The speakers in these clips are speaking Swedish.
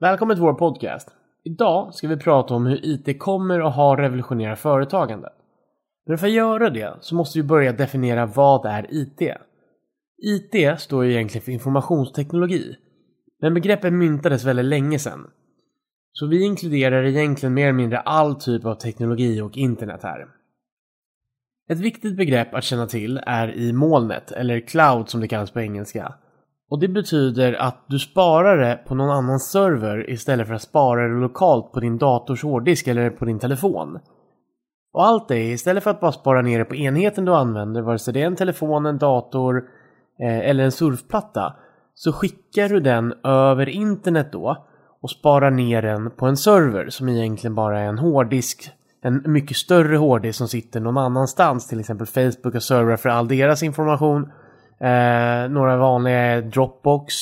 Välkommen till vår podcast. Idag ska vi prata om hur IT kommer att ha revolutionerat företagandet. Men för att göra det så måste vi börja definiera vad är IT? IT står ju egentligen för informationsteknologi. Men begreppet myntades väldigt länge sedan. Så vi inkluderar egentligen mer eller mindre all typ av teknologi och internet här. Ett viktigt begrepp att känna till är i molnet, eller cloud som det kallas på engelska. Och det betyder att du sparar det på någon annan server istället för att spara det lokalt på din dators hårddisk eller på din telefon. Och allt det istället för att bara spara ner det på enheten du använder, vare sig det är en telefon, en dator eh, eller en surfplatta, så skickar du den över internet då och sparar ner den på en server som egentligen bara är en hårddisk en mycket större hårddisk som sitter någon annanstans. Till exempel Facebook och servrar för all deras information Eh, några vanliga är Dropbox.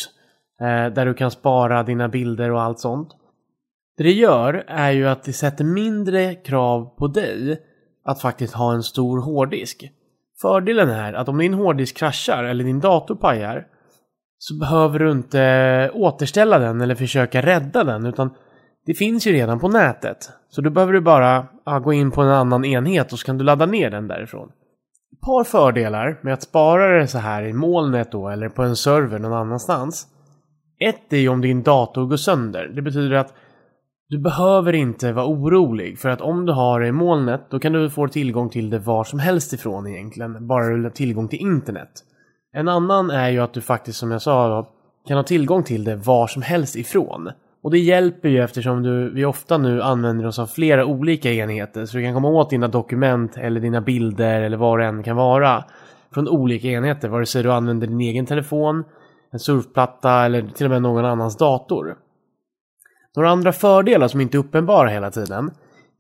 Eh, där du kan spara dina bilder och allt sånt. Det det gör är ju att det sätter mindre krav på dig att faktiskt ha en stor hårddisk. Fördelen är att om din hårddisk kraschar eller din dator pajar så behöver du inte återställa den eller försöka rädda den utan det finns ju redan på nätet. Så då behöver du bara ja, gå in på en annan enhet och så kan du ladda ner den därifrån par fördelar med att spara det så här i molnet då eller på en server någon annanstans. Ett är ju om din dator går sönder. Det betyder att du behöver inte vara orolig för att om du har det i molnet då kan du få tillgång till det var som helst ifrån egentligen. Bara du har tillgång till internet. En annan är ju att du faktiskt som jag sa då, kan ha tillgång till det var som helst ifrån. Och det hjälper ju eftersom du, vi ofta nu använder oss av flera olika enheter så du kan komma åt dina dokument eller dina bilder eller vad det än kan vara från olika enheter, vare sig du använder din egen telefon, en surfplatta eller till och med någon annans dator. Några andra fördelar som inte är uppenbara hela tiden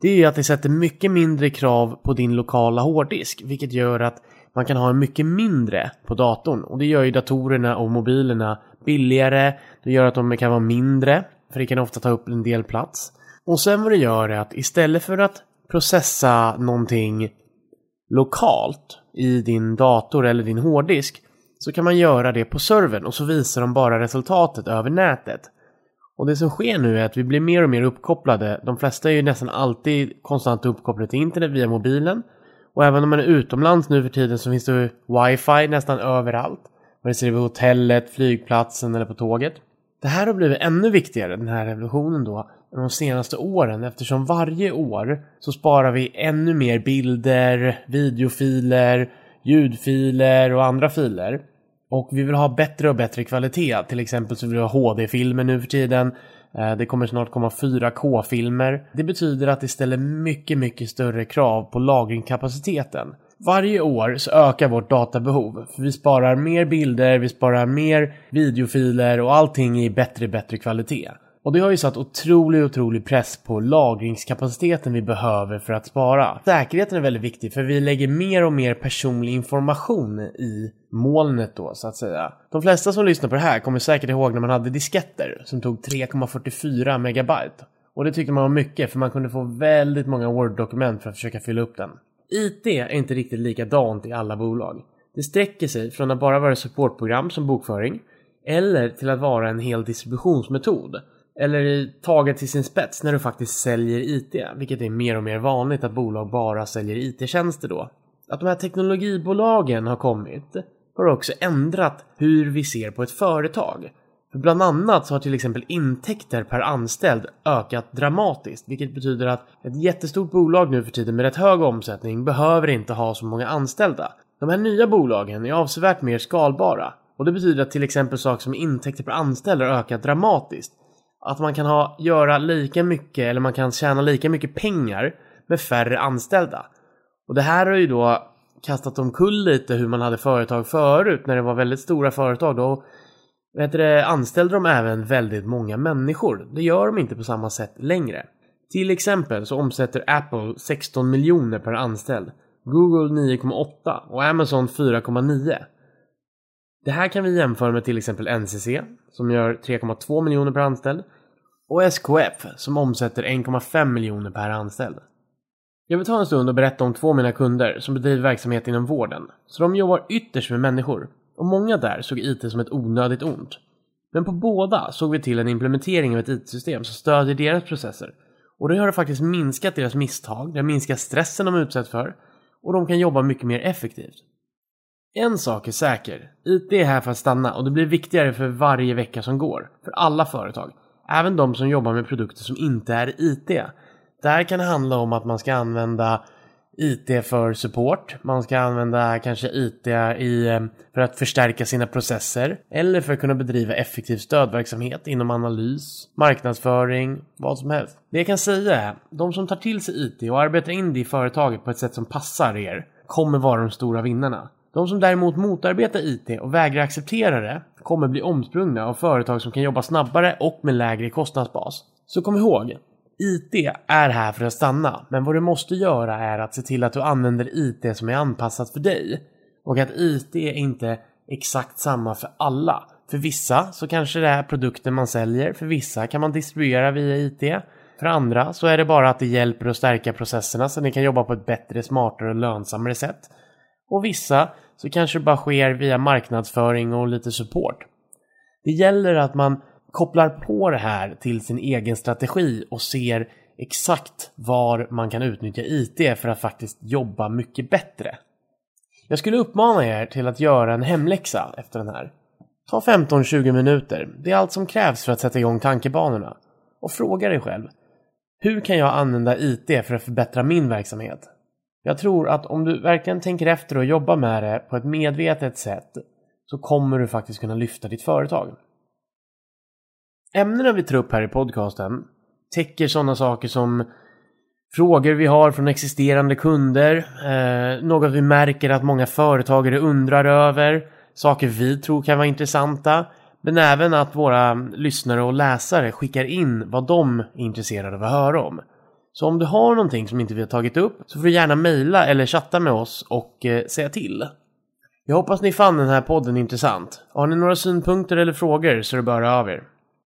det är ju att det sätter mycket mindre krav på din lokala hårddisk vilket gör att man kan ha en mycket mindre på datorn och det gör ju datorerna och mobilerna billigare, det gör att de kan vara mindre för det kan ofta ta upp en del plats. Och sen vad det gör är att istället för att processa någonting lokalt i din dator eller din hårddisk så kan man göra det på servern och så visar de bara resultatet över nätet. Och det som sker nu är att vi blir mer och mer uppkopplade. De flesta är ju nästan alltid konstant uppkopplade till internet via mobilen. Och även om man är utomlands nu för tiden så finns det wifi nästan överallt. Vare sig det är på hotellet, flygplatsen eller på tåget. Det här har blivit ännu viktigare, den här revolutionen då, de senaste åren eftersom varje år så sparar vi ännu mer bilder, videofiler, ljudfiler och andra filer. Och vi vill ha bättre och bättre kvalitet. Till exempel så vill vi ha HD-filmer nu för tiden. Eh, det kommer snart komma 4K-filmer. Det betyder att det ställer mycket, mycket större krav på lagringskapaciteten. Varje år så ökar vårt databehov. För vi sparar mer bilder, vi sparar mer videofiler och allting är i bättre, bättre kvalitet. Och det har ju satt otrolig, otrolig press på lagringskapaciteten vi behöver för att spara. Säkerheten är väldigt viktig för vi lägger mer och mer personlig information i molnet då så att säga. De flesta som lyssnar på det här kommer säkert ihåg när man hade disketter som tog 3,44 megabyte. Och det tyckte man var mycket för man kunde få väldigt många Word-dokument för att försöka fylla upp den. IT är inte riktigt likadant i alla bolag. Det sträcker sig från att bara vara supportprogram som bokföring eller till att vara en hel distributionsmetod. Eller taget till sin spets när du faktiskt säljer IT, vilket är mer och mer vanligt att bolag bara säljer IT-tjänster då. Att de här teknologibolagen har kommit har också ändrat hur vi ser på ett företag. För bland annat så har till exempel intäkter per anställd ökat dramatiskt, vilket betyder att ett jättestort bolag nu för tiden med rätt hög omsättning behöver inte ha så många anställda. De här nya bolagen är avsevärt mer skalbara och det betyder att till exempel saker som intäkter per anställd har ökat dramatiskt. Att man kan ha, göra lika mycket eller man kan tjäna lika mycket pengar med färre anställda. Och det här har ju då kastat omkull lite hur man hade företag förut när det var väldigt stora företag. Då vet du, anställde de även väldigt många människor. Det gör de inte på samma sätt längre. Till exempel så omsätter Apple 16 miljoner per anställd, Google 9,8 och Amazon 4,9. Det här kan vi jämföra med till exempel NCC som gör 3,2 miljoner per anställd och SKF som omsätter 1,5 miljoner per anställd. Jag vill ta en stund och berätta om två av mina kunder som bedriver verksamhet inom vården. Så de jobbar ytterst med människor och många där såg IT som ett onödigt ont. Men på båda såg vi till en implementering av ett IT-system som stödjer deras processer. Och det har faktiskt minskat deras misstag, det har minskat stressen de utsätts för och de kan jobba mycket mer effektivt. En sak är säker, IT är här för att stanna och det blir viktigare för varje vecka som går. För alla företag. Även de som jobbar med produkter som inte är IT. Det här kan handla om att man ska använda IT för support. Man ska använda kanske IT i, eh, för att förstärka sina processer. Eller för att kunna bedriva effektiv stödverksamhet inom analys, marknadsföring, vad som helst. Det jag kan säga är, de som tar till sig IT och arbetar in det i företaget på ett sätt som passar er kommer vara de stora vinnarna. De som däremot motarbetar IT och vägrar acceptera det kommer bli omsprungna av företag som kan jobba snabbare och med lägre kostnadsbas. Så kom ihåg, IT är här för att stanna, men vad du måste göra är att se till att du använder IT som är anpassat för dig. Och att IT är inte exakt samma för alla. För vissa så kanske det är produkten man säljer, för vissa kan man distribuera via IT. För andra så är det bara att det hjälper att stärka processerna så att ni kan jobba på ett bättre, smartare och lönsammare sätt. Och vissa så kanske det bara sker via marknadsföring och lite support. Det gäller att man kopplar på det här till sin egen strategi och ser exakt var man kan utnyttja IT för att faktiskt jobba mycket bättre. Jag skulle uppmana er till att göra en hemläxa efter den här. Ta 15-20 minuter, det är allt som krävs för att sätta igång tankebanorna. Och fråga dig själv, hur kan jag använda IT för att förbättra min verksamhet? Jag tror att om du verkligen tänker efter och jobbar med det på ett medvetet sätt så kommer du faktiskt kunna lyfta ditt företag. Ämnena vi tar upp här i podcasten täcker sådana saker som frågor vi har från existerande kunder, eh, något vi märker att många företagare undrar över, saker vi tror kan vara intressanta, men även att våra lyssnare och läsare skickar in vad de är intresserade av att höra om. Så om du har någonting som inte vi har tagit upp så får du gärna mejla eller chatta med oss och eh, säga till. Jag hoppas ni fann den här podden intressant. Har ni några synpunkter eller frågor så är det bara av er.